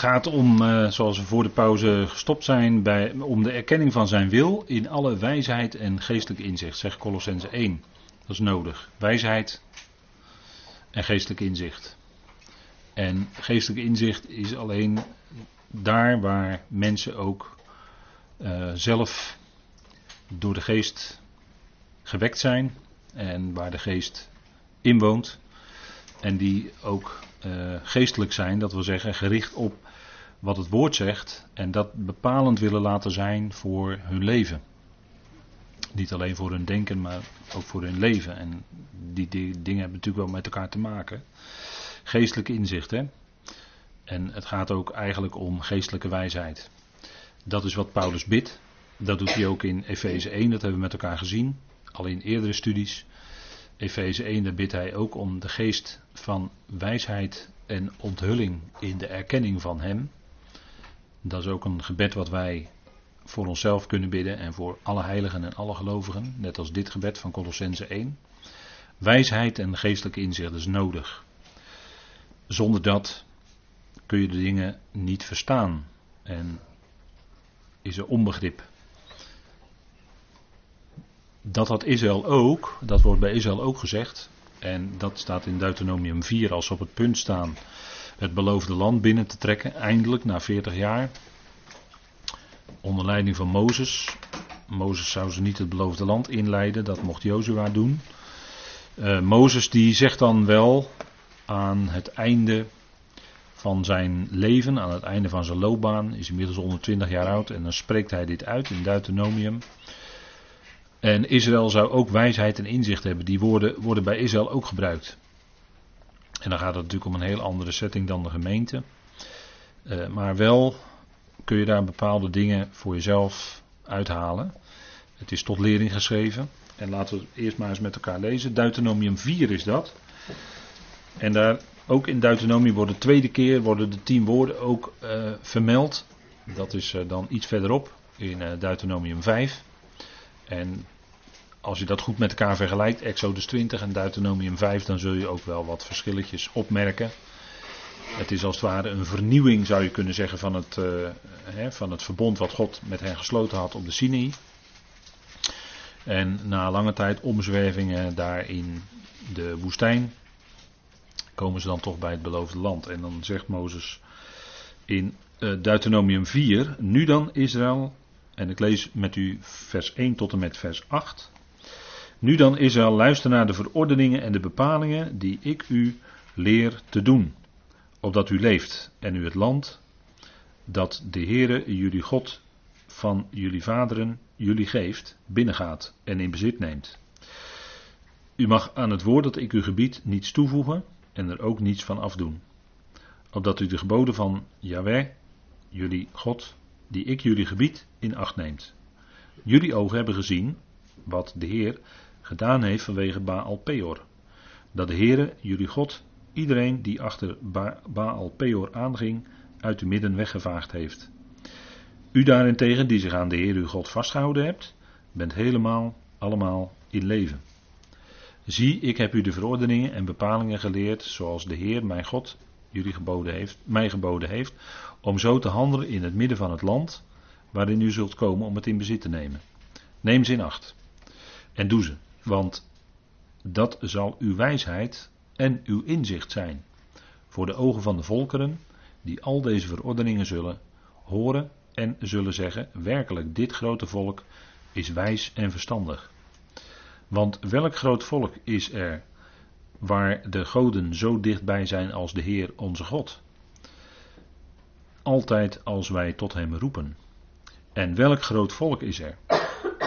gaat om, uh, zoals we voor de pauze gestopt zijn, bij, om de erkenning van zijn wil in alle wijsheid en geestelijk inzicht, zegt Colossense 1. Dat is nodig. Wijsheid en geestelijk inzicht. En geestelijk inzicht is alleen daar waar mensen ook uh, zelf door de geest gewekt zijn en waar de geest inwoont. En die ook uh, geestelijk zijn, dat wil zeggen gericht op wat het woord zegt en dat bepalend willen laten zijn voor hun leven. Niet alleen voor hun denken, maar ook voor hun leven. En die, die dingen hebben natuurlijk wel met elkaar te maken. Geestelijke inzicht, hè. En het gaat ook eigenlijk om geestelijke wijsheid. Dat is wat Paulus bidt. Dat doet hij ook in Efeze 1, dat hebben we met elkaar gezien. Al in eerdere studies. Efeze 1, daar bidt hij ook om de geest van wijsheid en onthulling in de erkenning van Hem. Dat is ook een gebed wat wij voor onszelf kunnen bidden en voor alle heiligen en alle gelovigen. Net als dit gebed van Colossense 1. Wijsheid en geestelijk inzicht is nodig. Zonder dat kun je de dingen niet verstaan en is er onbegrip. Dat had Israël ook, dat wordt bij Israël ook gezegd, en dat staat in Deuteronomium 4 als ze op het punt staan het beloofde land binnen te trekken, eindelijk na 40 jaar, onder leiding van Mozes. Mozes zou ze niet het beloofde land inleiden, dat mocht Jozua doen. Uh, Mozes die zegt dan wel aan het einde van zijn leven, aan het einde van zijn loopbaan, is inmiddels 120 jaar oud en dan spreekt hij dit uit in Deuteronomium. En Israël zou ook wijsheid en inzicht hebben. Die woorden worden bij Israël ook gebruikt. En dan gaat het natuurlijk om een heel andere setting dan de gemeente. Uh, maar wel kun je daar bepaalde dingen voor jezelf uithalen. Het is tot lering geschreven. En laten we het eerst maar eens met elkaar lezen. Deuteronomium 4 is dat. En daar, ook in Deuteronomium worden de tweede keer worden de tien woorden ook uh, vermeld. Dat is uh, dan iets verderop in Deuteronomium 5. En als je dat goed met elkaar vergelijkt, Exodus 20 en Deuteronomium 5, dan zul je ook wel wat verschilletjes opmerken. Het is als het ware een vernieuwing, zou je kunnen zeggen, van het, uh, hè, van het verbond wat God met hen gesloten had op de Sinai. En na lange tijd omzwervingen daar in de woestijn, komen ze dan toch bij het beloofde land. En dan zegt Mozes in uh, Deuteronomium 4, nu dan Israël, en ik lees met u vers 1 tot en met vers 8. Nu dan Israël, luister naar de verordeningen en de bepalingen die ik u leer te doen, opdat u leeft en u het land dat de Heere jullie God van jullie vaderen jullie geeft, binnengaat en in bezit neemt. U mag aan het woord dat ik u gebied niets toevoegen en er ook niets van afdoen, opdat u de geboden van Yahweh, jullie God, die ik jullie gebied, in acht neemt. Jullie ogen hebben gezien wat de Heer gedaan heeft vanwege Baal Peor. Dat de Heere, jullie God, iedereen die achter ba Baal Peor aanging, uit uw midden weggevaagd heeft. U daarentegen, die zich aan de Heer uw God vastgehouden hebt, bent helemaal, allemaal in leven. Zie, ik heb u de verordeningen en bepalingen geleerd, zoals de Heer, mijn God, jullie geboden heeft, mij geboden heeft, om zo te handelen in het midden van het land, waarin u zult komen om het in bezit te nemen. Neem ze in acht en doe ze, want dat zal uw wijsheid en uw inzicht zijn voor de ogen van de volkeren, die al deze verordeningen zullen horen en zullen zeggen: werkelijk, dit grote volk is wijs en verstandig. Want welk groot volk is er waar de goden zo dichtbij zijn als de Heer onze God? Altijd als wij tot Hem roepen. En welk groot volk is er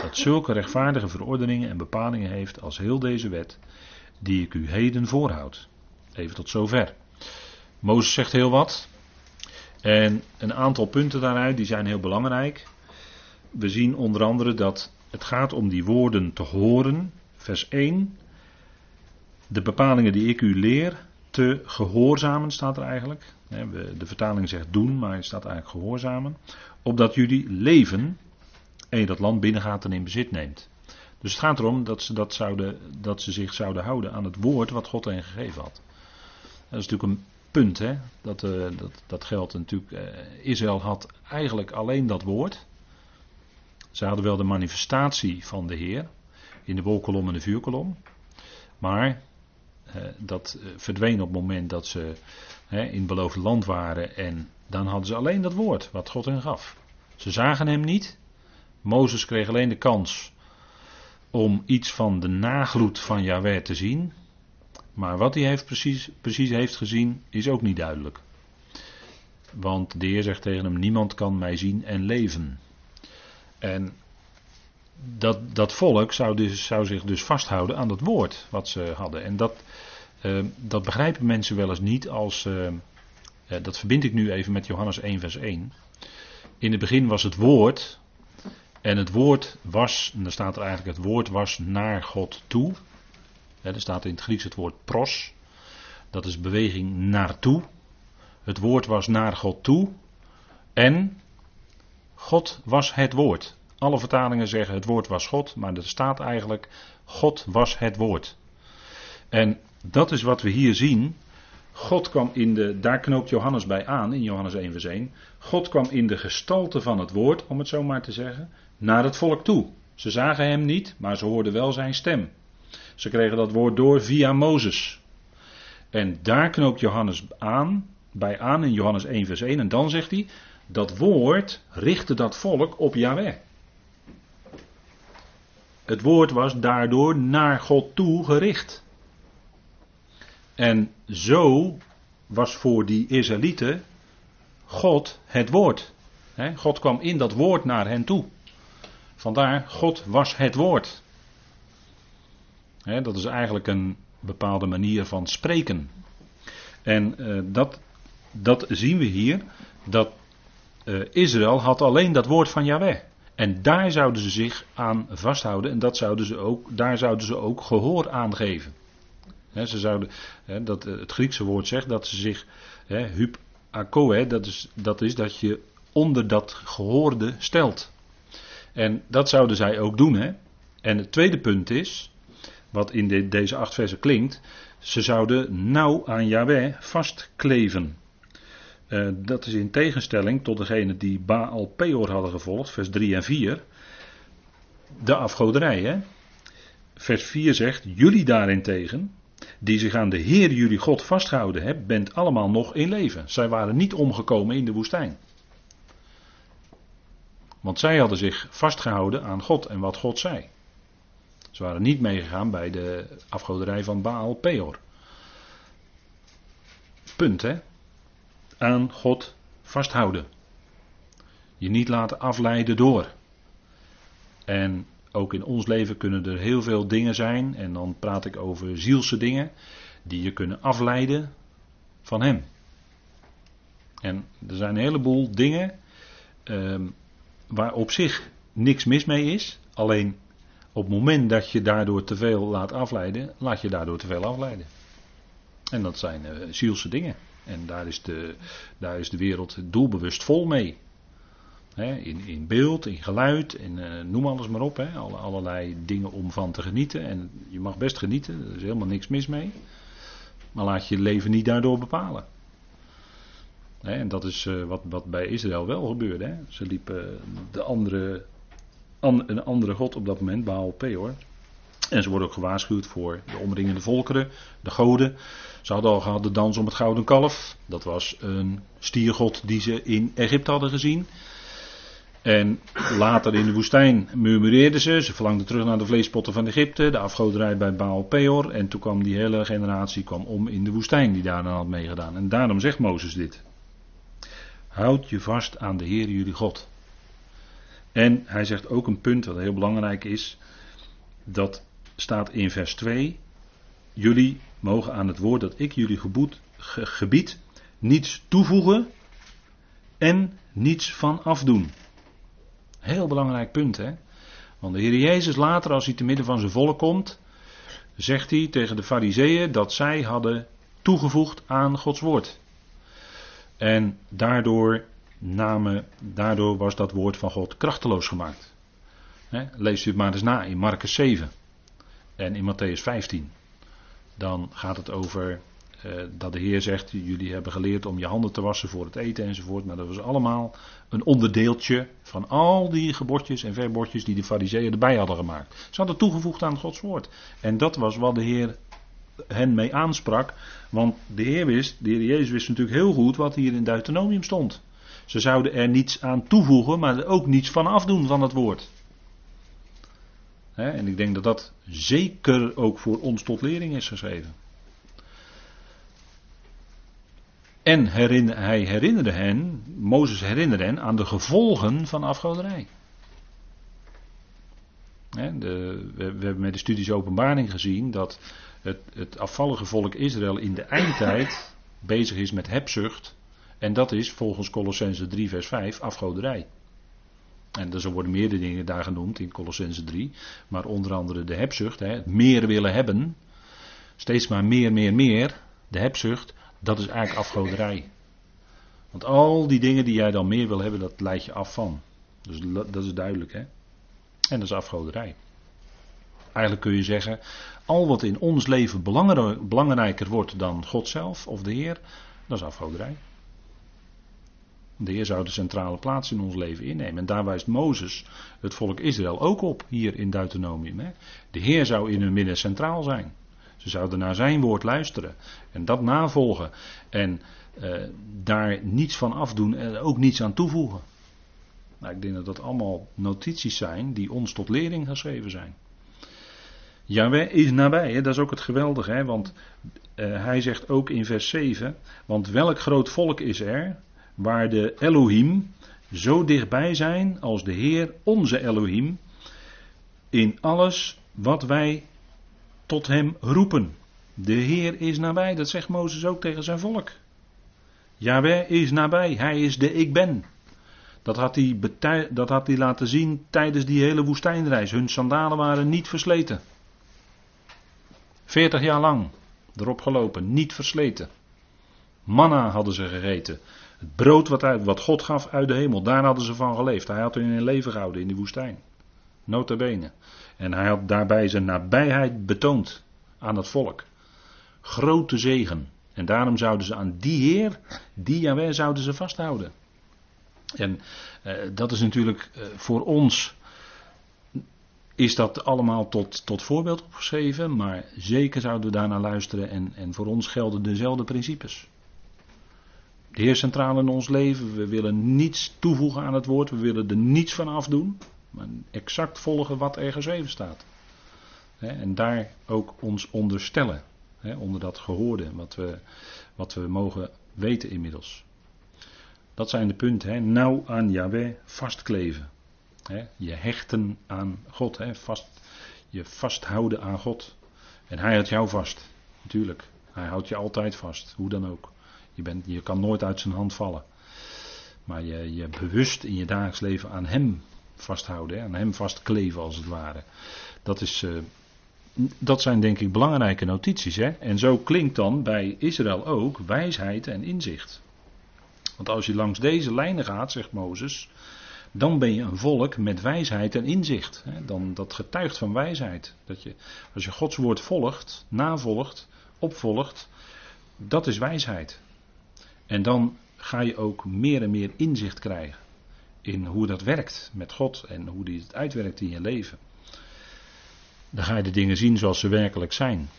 dat zulke rechtvaardige verordeningen en bepalingen heeft als heel deze wet, die ik u heden voorhoud. Even tot zover. Mozes zegt heel wat. En een aantal punten daaruit, die zijn heel belangrijk. We zien onder andere dat het gaat om die woorden te horen. Vers 1. De bepalingen die ik u leer te gehoorzamen staat er eigenlijk. De vertaling zegt doen, maar het staat eigenlijk gehoorzamen. Opdat jullie leven en je dat land binnengaat en in bezit neemt. Dus het gaat erom dat ze, dat, zouden, dat ze zich zouden houden aan het woord wat God hen gegeven had. Dat is natuurlijk een punt, hè? Dat, uh, dat, dat geldt natuurlijk. Uh, Israël had eigenlijk alleen dat woord. Ze hadden wel de manifestatie van de Heer in de wolkolom en de vuurkolom. Maar dat verdween op het moment dat ze in het beloofde land waren. En dan hadden ze alleen dat woord wat God hen gaf. Ze zagen hem niet. Mozes kreeg alleen de kans om iets van de nagloed van Yahweh te zien. Maar wat hij heeft precies, precies heeft gezien is ook niet duidelijk. Want de Heer zegt tegen hem: Niemand kan mij zien en leven. En dat, dat volk zou, dus, zou zich dus vasthouden aan dat woord wat ze hadden. En dat, uh, dat begrijpen mensen wel eens niet als. Uh, dat verbind ik nu even met Johannes 1, vers 1. In het begin was het woord. En het woord was, en dan staat er eigenlijk: het woord was naar God toe er staat in het Grieks het woord pros. Dat is beweging naartoe. Het woord was naar God toe. En God was het woord. Alle vertalingen zeggen het woord was God, maar er staat eigenlijk God was het woord. En dat is wat we hier zien. God kwam in de, daar knoopt Johannes bij aan, in Johannes 1 vers 1. God kwam in de gestalte van het woord, om het zo maar te zeggen, naar het volk toe. Ze zagen hem niet, maar ze hoorden wel zijn stem. Ze kregen dat woord door via Mozes. En daar knoopt Johannes aan, bij aan in Johannes 1 vers 1. En dan zegt hij, dat woord richtte dat volk op Yahweh. Het woord was daardoor naar God toe gericht. En zo was voor die Israëlieten God het woord. God kwam in dat woord naar hen toe. Vandaar, God was het woord dat is eigenlijk een bepaalde manier van spreken. En uh, dat, dat zien we hier. Dat uh, Israël had alleen dat woord van Yahweh. En daar zouden ze zich aan vasthouden. En dat zouden ze ook, daar zouden ze ook gehoor aan geven. ze zouden, dat, het Griekse woord zegt dat ze zich. He, hup dat is, dat is dat je onder dat gehoorde stelt. En dat zouden zij ook doen. En het tweede punt is wat in de, deze acht versen klinkt, ze zouden nauw aan Yahweh vastkleven. Uh, dat is in tegenstelling tot degene die Baal Peor hadden gevolgd, vers 3 en 4. De afgoderij, hè? Vers 4 zegt, jullie daarentegen, die zich aan de Heer jullie God vastgehouden hebben, bent allemaal nog in leven. Zij waren niet omgekomen in de woestijn. Want zij hadden zich vastgehouden aan God en wat God zei. Ze waren niet meegegaan bij de afgoderij van Baal Peor. Punt hè. Aan God vasthouden. Je niet laten afleiden door. En ook in ons leven kunnen er heel veel dingen zijn, en dan praat ik over zielse dingen, die je kunnen afleiden van Hem. En er zijn een heleboel dingen ehm, waar op zich niks mis mee is, alleen op het moment dat je daardoor te veel laat afleiden, laat je daardoor te veel afleiden. En dat zijn uh, zielse dingen. En daar is, de, daar is de wereld doelbewust vol mee. in, in beeld, in geluid, in, uh, noem alles maar op. Alle, allerlei dingen om van te genieten. En je mag best genieten, er is helemaal niks mis mee. Maar laat je leven niet daardoor bepalen. en dat is uh, wat, wat bij Israël wel gebeurde. Ze liepen de andere een andere god op dat moment, Baal Peor. En ze worden ook gewaarschuwd voor de omringende volkeren, de goden. Ze hadden al gehad de dans om het gouden kalf. Dat was een stiergod die ze in Egypte hadden gezien. En later in de woestijn murmureerden ze. Ze verlangden terug naar de vleespotten van Egypte. De afgoderij bij Baal Peor. En toen kwam die hele generatie kwam om in de woestijn die daar dan had meegedaan. En daarom zegt Mozes dit. Houd je vast aan de Heer jullie God. En hij zegt ook een punt wat heel belangrijk is. Dat staat in vers 2. Jullie mogen aan het woord dat ik jullie geboed, gebied niets toevoegen en niets van afdoen. Heel belangrijk punt hè. Want de Heer Jezus later als hij te midden van zijn volk komt, zegt hij tegen de fariseeën dat zij hadden toegevoegd aan Gods woord. En daardoor namen, daardoor was dat woord van God krachteloos gemaakt. Leest u het maar eens na in Marcus 7 en in Matthäus 15. Dan gaat het over dat de Heer zegt, jullie hebben geleerd om je handen te wassen voor het eten enzovoort. Maar dat was allemaal een onderdeeltje van al die gebordjes en verbordjes die de fariseeën erbij hadden gemaakt. Ze hadden toegevoegd aan Gods woord. En dat was wat de Heer hen mee aansprak. Want de Heer wist, de Heer Jezus wist natuurlijk heel goed wat hier in Deuteronomium stond. Ze zouden er niets aan toevoegen, maar er ook niets van afdoen van het woord. En ik denk dat dat zeker ook voor ons tot lering is geschreven. En hij herinnerde hen, Mozes herinnerde hen aan de gevolgen van afgoderij. de, we, hebben met de studies openbaring gezien dat het, het afvallige volk Israël in de eindtijd bezig is met hebzucht. En dat is volgens Colossense 3 vers 5 afgoderij. En er worden meerdere dingen daar genoemd in Colossense 3. Maar onder andere de hebzucht, hè, het meer willen hebben. Steeds maar meer, meer, meer. De hebzucht, dat is eigenlijk afgoderij. Want al die dingen die jij dan meer wil hebben, dat leidt je af van. Dus dat is duidelijk, hè. En dat is afgoderij. Eigenlijk kun je zeggen, al wat in ons leven belangrijker wordt dan God zelf of de Heer, dat is afgoderij. De Heer zou de centrale plaats in ons leven innemen. En daar wijst Mozes het volk Israël ook op, hier in Deuteronomium. Hè. De Heer zou in hun midden centraal zijn. Ze zouden naar zijn woord luisteren en dat navolgen. En eh, daar niets van afdoen en ook niets aan toevoegen. Nou, ik denk dat dat allemaal notities zijn die ons tot lering geschreven zijn. Jaweh is nabij, hè? dat is ook het geweldige, hè? want uh, hij zegt ook in vers 7, want welk groot volk is er waar de Elohim zo dichtbij zijn als de Heer, onze Elohim, in alles wat wij tot hem roepen. De Heer is nabij, dat zegt Mozes ook tegen zijn volk. Jaweh is nabij, hij is de ik ben. Dat had, hij dat had hij laten zien tijdens die hele woestijnreis. Hun sandalen waren niet versleten. 40 jaar lang erop gelopen, niet versleten. Manna hadden ze gegeten. Het brood wat, wat God gaf uit de hemel, daar hadden ze van geleefd. Hij had hun in leven gehouden in die woestijn. Nota bene. En hij had daarbij zijn nabijheid betoond aan het volk. Grote zegen. En daarom zouden ze aan die Heer, die Jahweh, zouden ze vasthouden. En eh, dat is natuurlijk eh, voor ons is dat allemaal tot, tot voorbeeld opgeschreven, maar zeker zouden we daarnaar luisteren en, en voor ons gelden dezelfde principes. De Heer centraal in ons leven, we willen niets toevoegen aan het woord, we willen er niets van afdoen, maar exact volgen wat er geschreven staat. En daar ook ons onderstellen, onder dat gehoorde, wat we, wat we mogen weten inmiddels. Dat zijn de punten, nauw aan Yahweh vastkleven je hechten aan God. vast, je vasthouden aan God. En hij houdt jou vast. Natuurlijk. Hij houdt je altijd vast. Hoe dan ook. Je, bent, je kan nooit uit zijn hand vallen. Maar je, je bewust in je dagelijks leven aan hem vasthouden. Aan hem vastkleven als het ware. Dat, is, uh, dat zijn denk ik belangrijke notities. Hè? En zo klinkt dan bij Israël ook wijsheid en inzicht. Want als je langs deze lijnen gaat, zegt Mozes, dan ben je een volk met wijsheid en inzicht. Dan, dat getuigt van wijsheid. Dat je, als je Gods woord volgt, navolgt, opvolgt, dat is wijsheid. En dan ga je ook meer en meer inzicht krijgen in hoe dat werkt met God en hoe die het uitwerkt in je leven. Dan ga je de dingen zien zoals ze werkelijk zijn.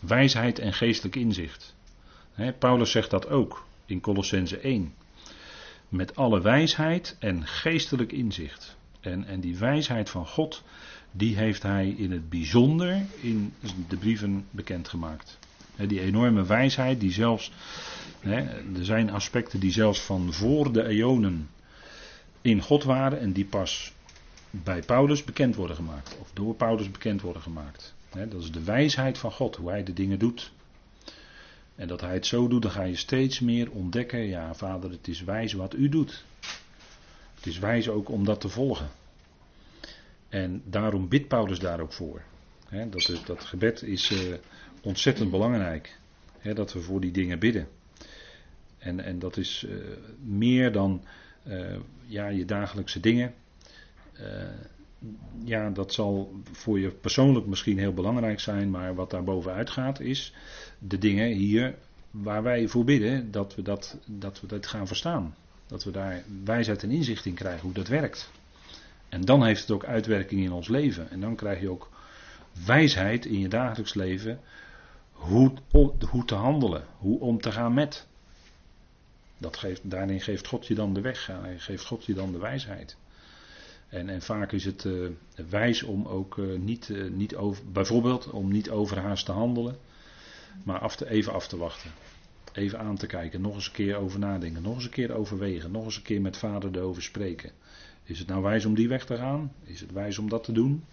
Wijsheid en geestelijk inzicht. Paulus zegt dat ook in Colossense 1 met alle wijsheid en geestelijk inzicht. En, en die wijsheid van God, die heeft hij in het bijzonder in de brieven bekendgemaakt. Die enorme wijsheid, die zelfs, er zijn aspecten die zelfs van voor de eonen in God waren en die pas bij Paulus bekend worden gemaakt. Of door Paulus bekend worden gemaakt. Dat is de wijsheid van God, hoe hij de dingen doet. En dat hij het zo doet, dan ga je steeds meer ontdekken, ja vader, het is wijs wat u doet. Het is wijs ook om dat te volgen. En daarom bidt Paulus daar ook voor. dat, gebed is uh, ontzettend belangrijk. dat we voor die dingen bidden. En, en dat is uh, meer dan uh, ja, je dagelijkse dingen ja, dat zal voor je persoonlijk misschien heel belangrijk zijn, maar wat daar bovenuit gaat is de dingen hier waar wij voor bidden, dat we dat, dat we dat gaan verstaan. Dat we daar wijsheid en inzicht in krijgen hoe dat werkt. En dan heeft het ook uitwerking in ons leven. En dan krijg je ook wijsheid in je dagelijks leven hoe, hoe te handelen, hoe om te gaan met. Dat geeft, daarin geeft God je dan de weg, hij geeft God je dan de wijsheid. En, en vaak is het uh, wijs om ook uh, niet, niet over, bijvoorbeeld om niet overhaast te handelen, maar af te, even af te wachten. Even aan te kijken, nog eens een keer over nadenken, nog eens een keer overwegen, nog eens een keer met vader erover spreken. Is het nou wijs om die weg te gaan? Is het wijs om dat te doen?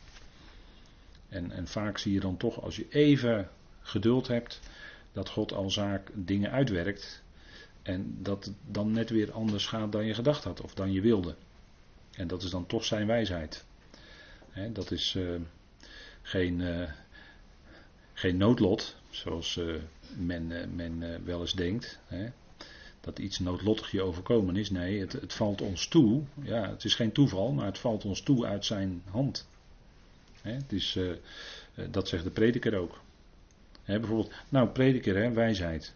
En, en vaak zie je dan toch, als je even geduld hebt, dat God al zaak dingen uitwerkt. En dat het dan net weer anders gaat dan je gedacht had of dan je wilde. En dat is dan toch zijn wijsheid. dat is uh, geen, uh, geen noodlot, zoals uh, men, men wel eens denkt. dat iets noodlottig je overkomen is. Nee, het, het, valt ons toe. Ja, het is geen toeval, maar het valt ons toe uit zijn hand. het is, dat zegt de prediker ook. Bijvoorbeeld, nou, prediker, wijsheid.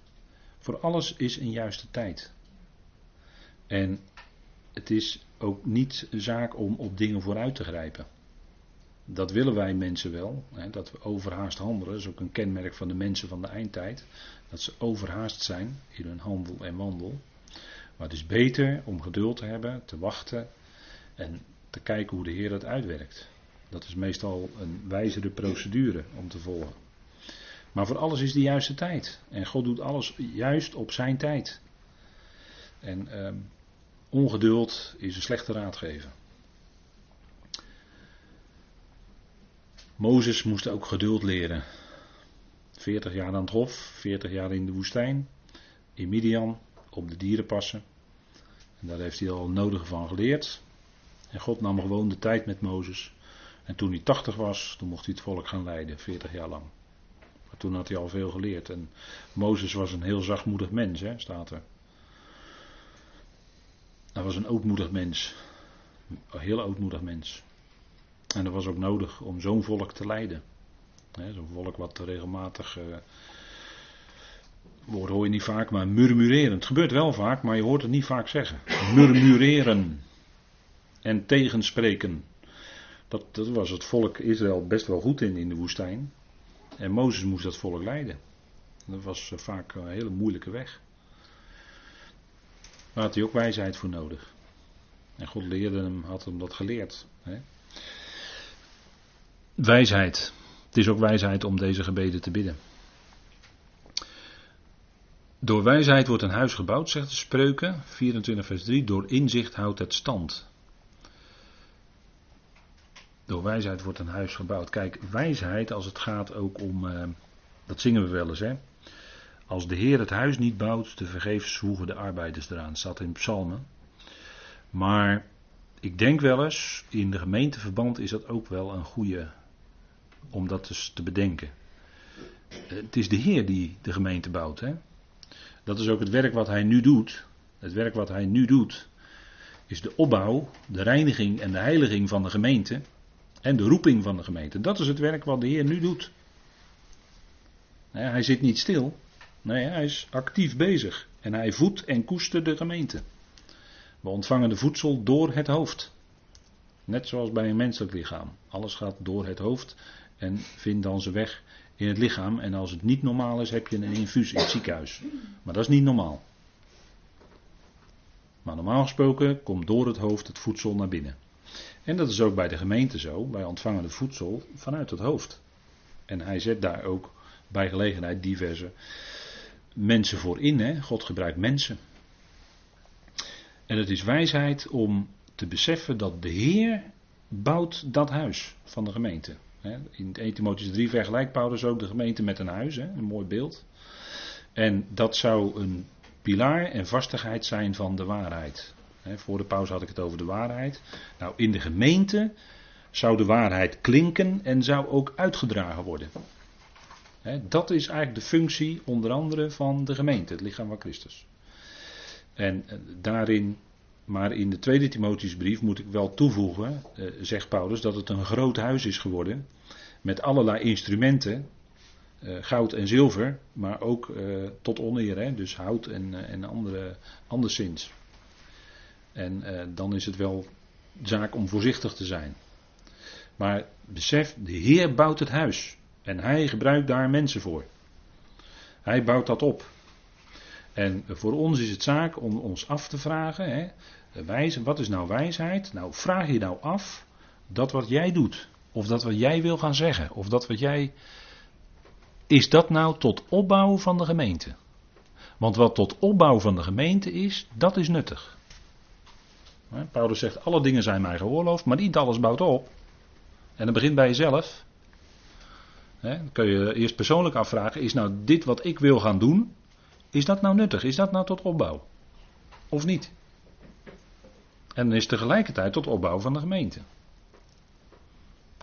Voor alles is een juiste tijd. En het is ook niet zaak om op dingen vooruit te grijpen. Dat willen wij mensen wel, hè, dat we overhaast handelen. Dat is ook een kenmerk van de mensen van de eindtijd. Dat ze overhaast zijn in hun handel en wandel. Maar het is beter om geduld te hebben, te wachten en te kijken hoe de Heer dat uitwerkt. Dat is meestal een wijzere procedure om te volgen. Maar voor alles is de juiste tijd. En God doet alles juist op zijn tijd. En uh, ongeduld is een slechte raadgever. Mozes moest ook geduld leren. 40 jaar aan het hof, 40 jaar in de woestijn, in Midian, op de dieren passen. En daar heeft hij al nodige van geleerd. En God nam gewoon de tijd met Mozes. En toen hij 80 was, toen mocht hij het volk gaan leiden, 40 jaar lang. Toen had hij al veel geleerd. En Mozes was een heel zachtmoedig mens, hè, staat er. Hij was een ootmoedig mens. Een heel ootmoedig mens. En dat was ook nodig om zo'n volk te leiden. Zo'n volk wat regelmatig. Uh, woord hoor je niet vaak, maar murmureren. Het gebeurt wel vaak, maar je hoort het niet vaak zeggen. Murmureren. En tegenspreken. Dat, dat was het volk Israël best wel goed in in de woestijn. En Mozes moest dat volk leiden. Dat was eh, vaak een hele moeilijke weg. Daar had hij ook wijsheid voor nodig. En God leerde hem, had hem dat geleerd. Hè? Wijsheid. Het is ook wijsheid om deze gebeden te bidden. Door wijsheid wordt een huis gebouwd, zegt de spreuken, 24 vers 3. Door inzicht houdt het stand. Door wijsheid wordt een huis gebouwd. Kijk, wijsheid als het gaat ook om, uh, dat zingen we wel eens hè. Als de Heer het huis niet bouwt, te vergeefs zwoegen de arbeiders eraan. Staat in psalmen. Maar ik denk wel eens, in de gemeenteverband is dat ook wel een goede om dat eens te bedenken. Het is de Heer die de gemeente bouwt. Hè? Dat is ook het werk wat hij nu doet. Het werk wat hij nu doet, is de opbouw, de reiniging en de heiliging van de gemeente. En de roeping van de gemeente. Dat is het werk wat de Heer nu doet. Hij zit niet stil. Nee, hij is actief bezig. En hij voedt en koestert de gemeente. We ontvangen de voedsel door het hoofd. Net zoals bij een menselijk lichaam. Alles gaat door het hoofd en vindt dan zijn weg in het lichaam. En als het niet normaal is, heb je een infuus in het ziekenhuis. Maar dat is niet normaal. Maar normaal gesproken komt door het hoofd het voedsel naar binnen. En dat is ook bij de gemeente zo. Wij ontvangen het voedsel vanuit het hoofd. En hij zet daar ook bij gelegenheid diverse mensen voor in. Hè? God gebruikt mensen. En het is wijsheid om te beseffen dat de Heer bouwt dat huis van de gemeente. In 1 Timotheüs 3 vergelijkt Paulus ook de gemeente met een huis, een mooi beeld. En dat zou een pilaar en vastigheid zijn van de waarheid. Voor de pauze had ik het over de waarheid. Nou, in de gemeente zou de waarheid klinken en zou ook uitgedragen worden. Dat is eigenlijk de functie onder andere van de gemeente, het lichaam van Christus. En eh, daarin, maar in de tweede Timotheusbrief moet ik wel toevoegen, eh, zegt Paulus, dat het een groot huis is geworden. Met allerlei instrumenten eh, goud en zilver, maar ook tot oneer, dus hout en, en andere, anderszins. En dan is het wel zaak om voorzichtig te zijn. Maar besef, de Heer bouwt het huis en hij gebruikt daar mensen voor. Hij bouwt dat op. En voor ons is het zaak om ons af te vragen, hè, wat is nou wijsheid? Nou, vraag je nou af dat wat jij doet, of dat wat jij wil gaan zeggen, of dat wat jij. Is dat nou tot opbouw van de gemeente? Want wat tot opbouw van de gemeente is, dat is nuttig. Paulus zegt: alle dingen zijn mij geoorloofd, maar niet alles bouwt op. En dat begint bij jezelf. dan kun je eerst persoonlijk afvragen: is nou dit wat ik wil gaan doen, is dat nou nuttig? Is dat nou tot opbouw? Of niet? En is tegelijkertijd tot opbouw van de gemeente.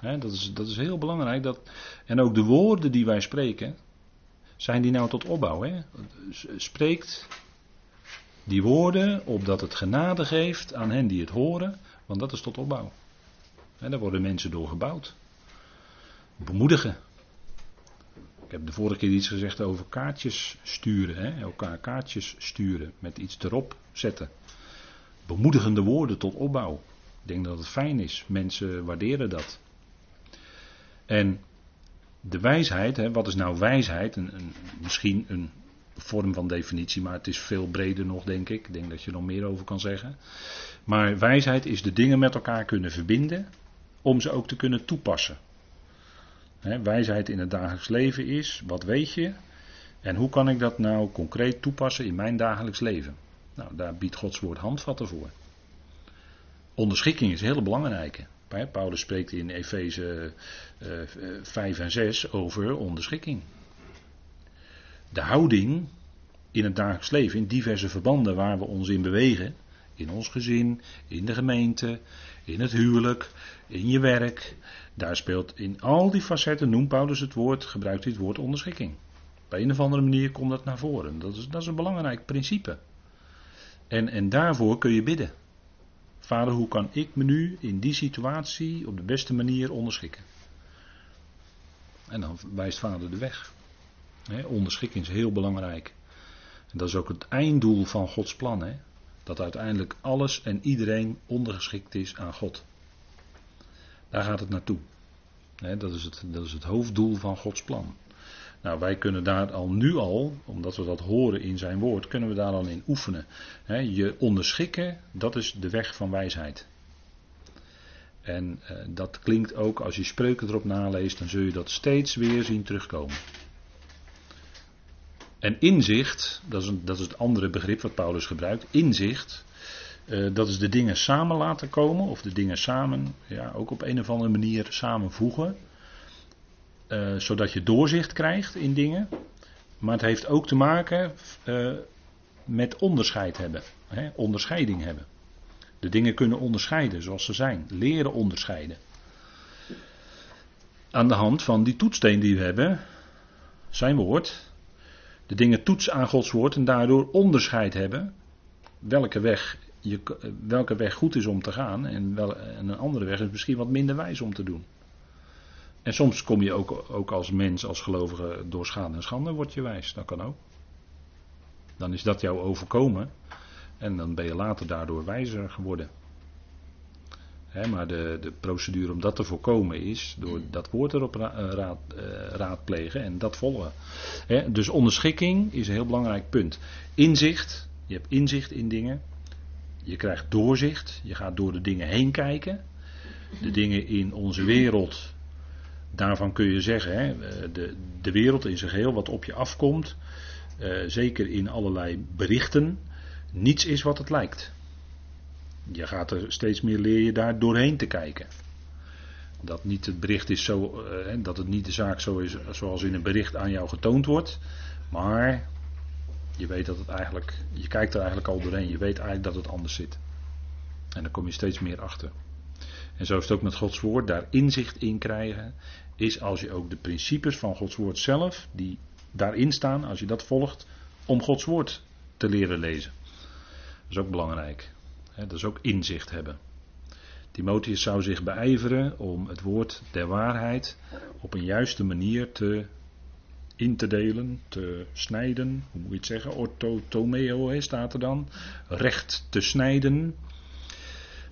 dat, is, dat is heel belangrijk. Dat, en ook de woorden die wij spreken, zijn die nou tot opbouw? Hè? Spreekt die woorden opdat het genade geeft aan hen die het horen, want dat is tot opbouw. En daar worden mensen door gebouwd. Bemoedigen. Ik heb de vorige keer iets gezegd over kaartjes sturen. Hè? Elkaar kaartjes sturen met iets erop zetten bemoedigende woorden tot opbouw. Ik denk dat het fijn is. Mensen waarderen dat. En de wijsheid, hè, wat is nou wijsheid? Een, een, misschien een vorm van definitie, maar het is veel breder nog, denk ik. Ik denk dat je er nog meer over kan zeggen. Maar wijsheid is de dingen met elkaar kunnen verbinden, om ze ook te kunnen toepassen. Wijsheid in het dagelijks leven is, wat weet je? En hoe kan ik dat nou concreet toepassen in mijn dagelijks leven? Nou, daar biedt Gods woord handvatten voor. Onderschikking is heel belangrijk. Paulus spreekt in Efeze 5 en 6 over onderschikking. De houding in het dagelijks leven, in diverse verbanden waar we ons in bewegen, in ons gezin, in de gemeente, in het huwelijk, in je werk, daar speelt in al die facetten, noemt Paulus het woord, gebruikt dit woord onderschikking. Op een of andere manier komt dat naar voren. Dat is, dat is een belangrijk principe. En, en daarvoor kun je bidden. Vader, hoe kan ik me nu in die situatie op de beste manier onderschikken? En dan wijst vader de weg. Onderschikking is heel belangrijk. En dat is ook het einddoel van Gods plan. Dat uiteindelijk alles en iedereen ondergeschikt is aan God. Daar gaat het naartoe. dat, is het, dat is het hoofddoel van Gods plan. Nou, wij kunnen daar al nu al, omdat we dat horen in zijn woord, kunnen we daar al in oefenen. je onderschikken, dat is de weg van wijsheid. En eh, dat klinkt ook, als je spreuken erop naleest, dan zul je dat steeds weer zien terugkomen. En inzicht, dat is, dat is het andere begrip wat Paulus gebruikt. Inzicht, eh, dat is de dingen samen laten komen, of de dingen samen, ja, ook op een of andere manier samenvoegen. Eh, zodat je doorzicht krijgt in dingen. Maar het heeft ook te maken uh, met onderscheid hebben. Hè, onderscheiding hebben. De dingen kunnen onderscheiden zoals ze zijn. Leren onderscheiden. Aan de hand van die toetssteen die we hebben, zijn woord. De dingen toetsen aan Gods woord en daardoor onderscheid hebben. Welke weg, je, welke weg goed is om te gaan en, wel, en een andere weg is misschien wat minder wijs om te doen. En soms kom je ook, ook als mens, als gelovige, door schade en schande, word je wijs. Dat kan ook. Dan is dat jou overkomen. En dan ben je later daardoor wijzer geworden. Maar de, de, procedure om dat te voorkomen is door dat woord erop eh, raad, uh, raadplegen en dat volgen. dus onderschikking is een heel belangrijk punt. Inzicht, je hebt inzicht in dingen. Je krijgt doorzicht, je gaat door de dingen heen kijken. De dingen in onze wereld daarvan kun je zeggen, hè, de, de wereld in zijn geheel wat op je afkomt, uh, zeker in allerlei berichten, niets is wat het lijkt. Je gaat er steeds meer leer je daar doorheen te kijken. Dat niet het bericht is zo, uh, dat het niet de zaak zo is zoals in een bericht aan jou getoond wordt, maar je weet dat het eigenlijk, je kijkt er eigenlijk al doorheen, je weet eigenlijk dat het anders zit. En dan kom je steeds meer achter. En zo is het ook met Gods woord, daar inzicht in krijgen, is als je ook de principes van Gods woord zelf, die daarin staan, als je dat volgt, om Gods woord te leren lezen. Dat is ook belangrijk. Dat is ook inzicht hebben. Timotheus zou zich beijveren om het woord der waarheid op een juiste manier te in te delen, te snijden, hoe moet je het zeggen, orthotomeo staat er dan, recht te snijden.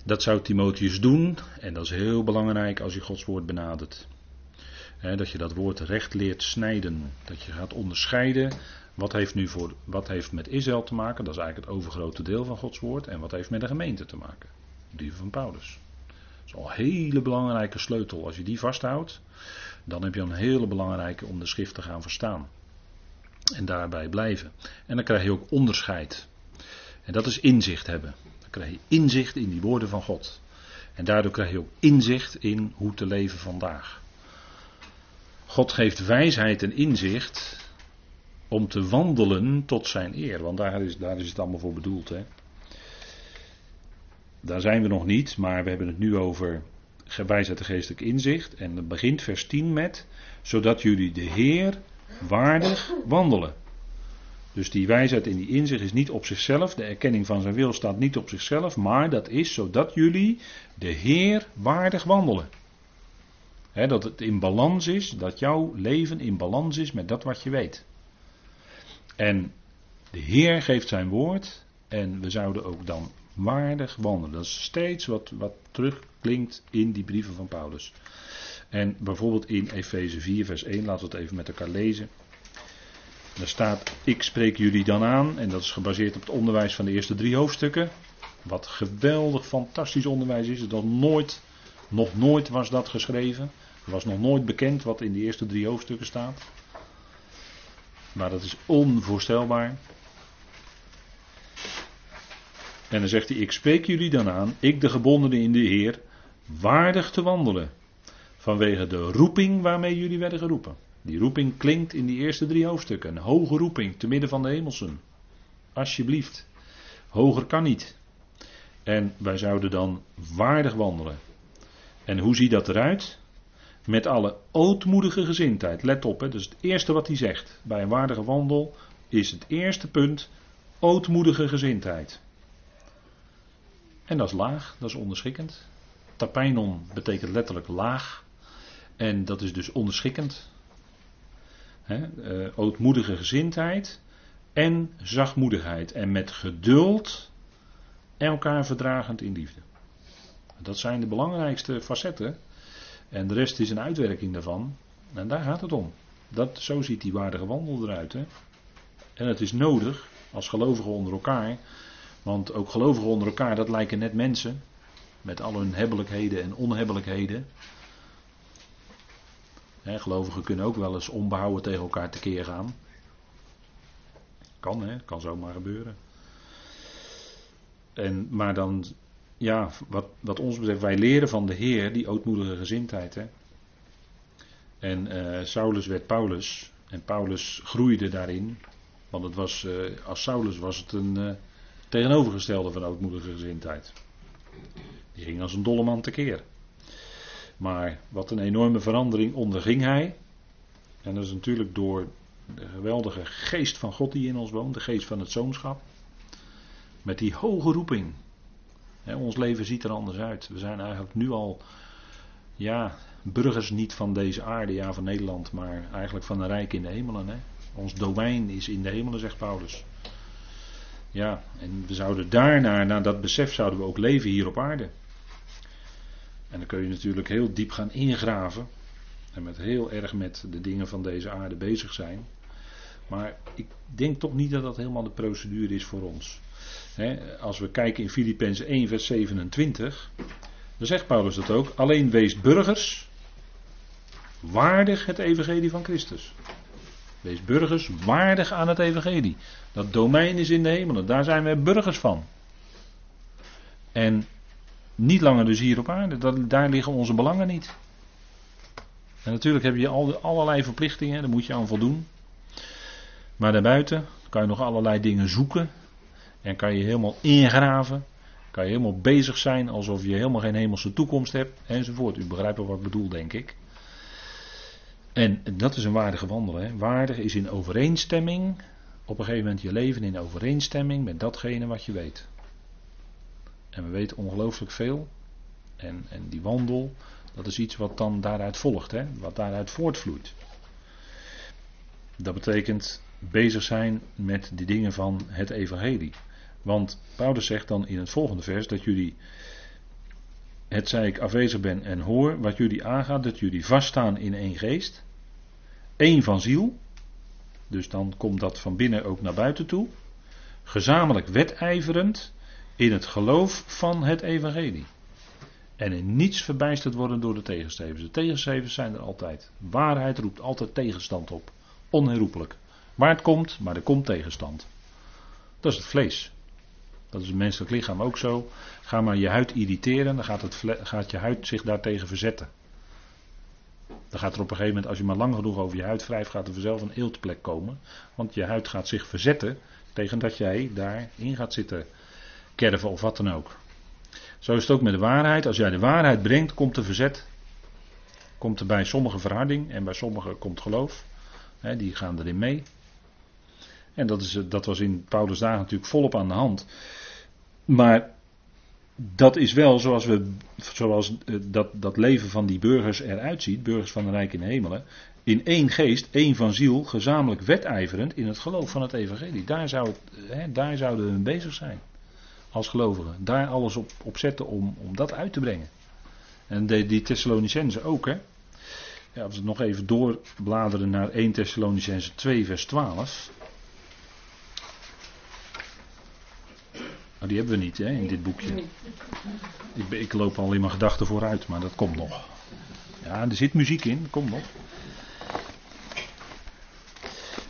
Dat zou Timotheus doen en dat is heel belangrijk als je Gods woord benadert. dat je dat woord recht leert snijden, dat je gaat onderscheiden wat heeft nu voor, wat heeft met Israël te maken, dat is eigenlijk het overgrote deel van Gods woord, en wat heeft met de gemeente te maken, die van Paulus. Dat is al een hele belangrijke sleutel. Als je die vasthoudt, dan heb je een hele belangrijke om de schrift te gaan verstaan. En daarbij blijven. En dan krijg je ook onderscheid. En dat is inzicht hebben. Dan krijg je inzicht in die woorden van God. En daardoor krijg je ook inzicht in hoe te leven vandaag. God geeft wijsheid en inzicht om te wandelen tot zijn eer. Want daar is, daar is het allemaal voor bedoeld. Hè? Daar zijn we nog niet, maar we hebben het nu over en geestelijk inzicht. En het begint vers 10 met, zodat jullie de Heer waardig wandelen. Dus die wijsheid en die inzicht is niet op zichzelf, de erkenning van zijn wil staat niet op zichzelf, maar dat is zodat jullie de Heer waardig wandelen. dat het in balans is, dat jouw leven in balans is met dat wat je weet. En de Heer geeft zijn woord en we zouden ook dan waardig wandelen. Dat is steeds wat, wat terugklinkt in die brieven van Paulus. En bijvoorbeeld in Efeze 4, vers 1, laten we het even met elkaar lezen. Daar staat: Ik spreek jullie dan aan, en dat is gebaseerd op het onderwijs van de eerste drie hoofdstukken. Wat geweldig, fantastisch onderwijs is. Dat nooit, nog nooit was dat geschreven. Er was nog nooit bekend wat in de eerste drie hoofdstukken staat. Maar dat is onvoorstelbaar. En dan zegt hij: Ik spreek jullie dan aan, ik de gebondenen in de Heer, waardig te wandelen. Vanwege de roeping waarmee jullie werden geroepen. Die roeping klinkt in die eerste drie hoofdstukken. Een hoge roeping te midden van de hemelsen. Alsjeblieft. Hoger kan niet. En wij zouden dan waardig wandelen. En hoe ziet dat eruit? Met alle ootmoedige gezindheid. Let op, hè, het eerste wat hij zegt. Bij een waardige wandel is het eerste punt ootmoedige gezindheid. En dat is laag, dat is onderschikkend. Tapijnon betekent letterlijk laag. En dat is dus onderschikkend. He, uh, ootmoedige gezindheid en zachtmoedigheid. En met geduld elkaar verdragend in liefde. Dat zijn de belangrijkste facetten en de rest is een uitwerking daarvan. En daar gaat het om. Dat, zo ziet die waardige wandel eruit. Hè? En het is nodig als gelovigen onder elkaar. Want ook gelovigen onder elkaar, dat lijken net mensen. Met al hun hebbelijkheden en onhebbelijkheden. Gelovigen kunnen ook wel eens onbehouden tegen elkaar tekeer gaan. Kan hè, kan zomaar gebeuren. En, maar dan ja, wat, wat ons betreft, wij leren van de Heer die ootmoedige gezindheid. Hè? En uh, Saulus werd Paulus. En Paulus groeide daarin. Want het was, uh, als Saulus was het een uh, tegenovergestelde van ootmoedige gezindheid. Die ging als een dolle man tekeer. Maar wat een enorme verandering onderging hij. En dat is natuurlijk door de geweldige geest van God die in ons woont. De geest van het zoonschap. Met die hoge roeping ons leven ziet er anders uit. We zijn eigenlijk nu al, ja, burgers niet van deze aarde, ja, van Nederland, maar eigenlijk van een rijk in de hemelen. Ons domein is in de hemelen, zegt Paulus. Ja, en we zouden daarna, naar dat besef, zouden we ook leven hier op aarde. En dan kun je natuurlijk heel diep gaan ingraven. En met heel erg met de dingen van deze aarde bezig zijn. Maar ik denk toch niet dat dat helemaal de procedure is voor ons als we kijken in Filippenzen 1, vers 27, dan zegt Paulus dat ook. Alleen wees burgers waardig het evangelie van Christus. Wees burgers waardig aan het evangelie. Dat domein is in de hemelen, daar zijn wij burgers van. En niet langer dus hier op aarde, daar liggen onze belangen niet. En natuurlijk heb je al, allerlei verplichtingen, daar moet je aan voldoen. Maar daarbuiten kan je nog allerlei dingen zoeken en kan je helemaal ingraven. Kan je helemaal bezig zijn alsof je helemaal geen hemelse toekomst hebt. Enzovoort. U begrijpt wel wat ik bedoel, denk ik. En dat is een waardige wandelen. Hè. Waardig is in overeenstemming. Op een gegeven moment je leven in overeenstemming met datgene wat je weet. En we weten ongelooflijk veel. En, en die wandel, dat is iets wat dan daaruit volgt. Hè, wat daaruit voortvloeit. Dat betekent bezig zijn met die dingen van het evangelie. Want Paulus zegt dan in het volgende vers dat jullie, het zij ik afwezig ben en hoor, wat jullie aangaat, dat jullie vaststaan in één geest, één van ziel. Dus dan komt dat van binnen ook naar buiten toe. Gezamenlijk wedijverend in het geloof van het evangelie. En in niets verbijsterd worden door de tegenstrevers. De tegenstrevers zijn er altijd. Waarheid roept altijd tegenstand op. Onherroepelijk. Waar het komt, maar er komt tegenstand. Dat is het vlees. Dat is het menselijk lichaam ook zo. Ga maar je huid irriteren, dan gaat, het, gaat je huid zich daartegen verzetten. Dan gaat er op een gegeven moment, als je maar lang genoeg over je huid wrijft, gaat er vanzelf een eeltplek komen. Want je huid gaat zich verzetten tegen dat jij daarin gaat zitten kerven of wat dan ook. Zo is het ook met de waarheid. Als jij de waarheid brengt, komt er verzet. Komt er bij sommigen verharding en bij sommigen komt geloof. die gaan erin mee. En dat, is, dat was in Paulus dagen natuurlijk volop aan de hand. Maar dat is wel zoals, we, zoals eh, dat, dat leven van die burgers eruit ziet, burgers van de Rijk in de Hemelen. In één geest, één van ziel, gezamenlijk wedijverend in het geloof van het Evangelie. Daar, zou het, hè, daar zouden we bezig zijn als gelovigen. Daar alles op, op zetten om, om dat uit te brengen. En die Thessalonicenzen ook, hè. Ja, als we nog even doorbladeren naar 1 Thessalonicenzen 2, vers 12. Oh, die hebben we niet hè, in dit boekje. Ik, ik loop al in mijn gedachten vooruit, maar dat komt nog. Ja, er zit muziek in, komt nog.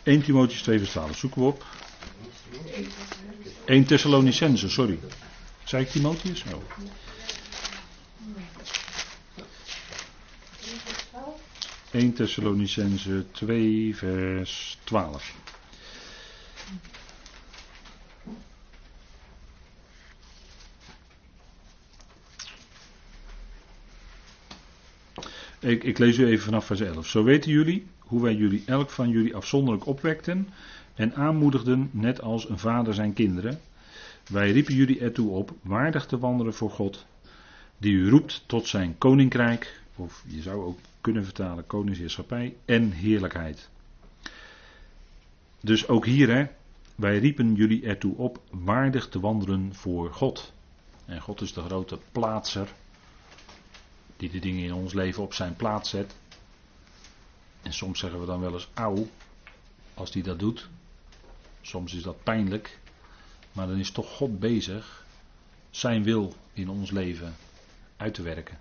1 Timotheus 2 vers 12, zoeken we op. 1 Thessalonicense, sorry. Zei ik Timotheus? Oh. 1 Thessalonicense 2 vers 12. Ik, ik, lees u even vanaf vers 11. Zo weten jullie hoe wij jullie elk van jullie afzonderlijk opwekten en aanmoedigden net als een vader zijn kinderen. Wij riepen jullie ertoe op waardig te wandelen voor God, die u roept tot zijn koninkrijk, of je zou ook kunnen vertalen koningsheerschappij en heerlijkheid. Dus ook hier, hè, wij riepen jullie ertoe op waardig te wandelen voor God. En God is de grote plaatser, die de dingen in ons leven op zijn plaats zet. En soms zeggen we dan wel eens auw, als die dat doet. Soms is dat pijnlijk, maar dan is toch God bezig zijn wil in ons leven uit te werken.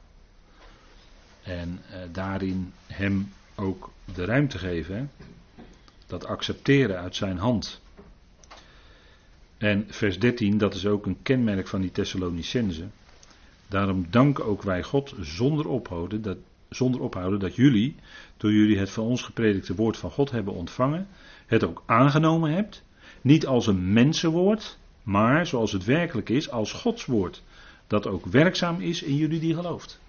En eh, daarin hem ook de ruimte geven. Dat accepteren uit zijn hand. En vers 13, dat is ook een kenmerk van die Thessalonicense. Daarom danken ook wij God zonder ophouden dat, zonder ophouden dat jullie, door jullie het van ons gepredikte woord van God hebben ontvangen, het ook aangenomen hebt niet als een mensenwoord, maar zoals het werkelijk is, als Gods woord. Dat ook werkzaam is in jullie die gelooft.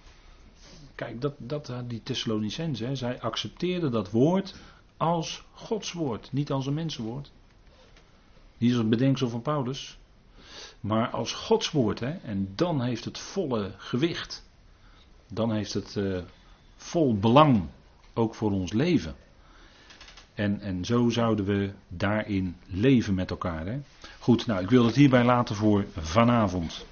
Kijk, dat, dat, die Thessalonicenzen, zij accepteerden dat woord als Gods woord, niet als een mensenwoord. Niet als een bedenksel van Paulus, maar als Gods woord. Hè, en dan heeft het volle gewicht. Dan heeft het eh, vol belang, ook voor ons leven. En, en zo zouden we daarin leven met elkaar. Hè. Goed, nou, ik wil het hierbij laten voor vanavond.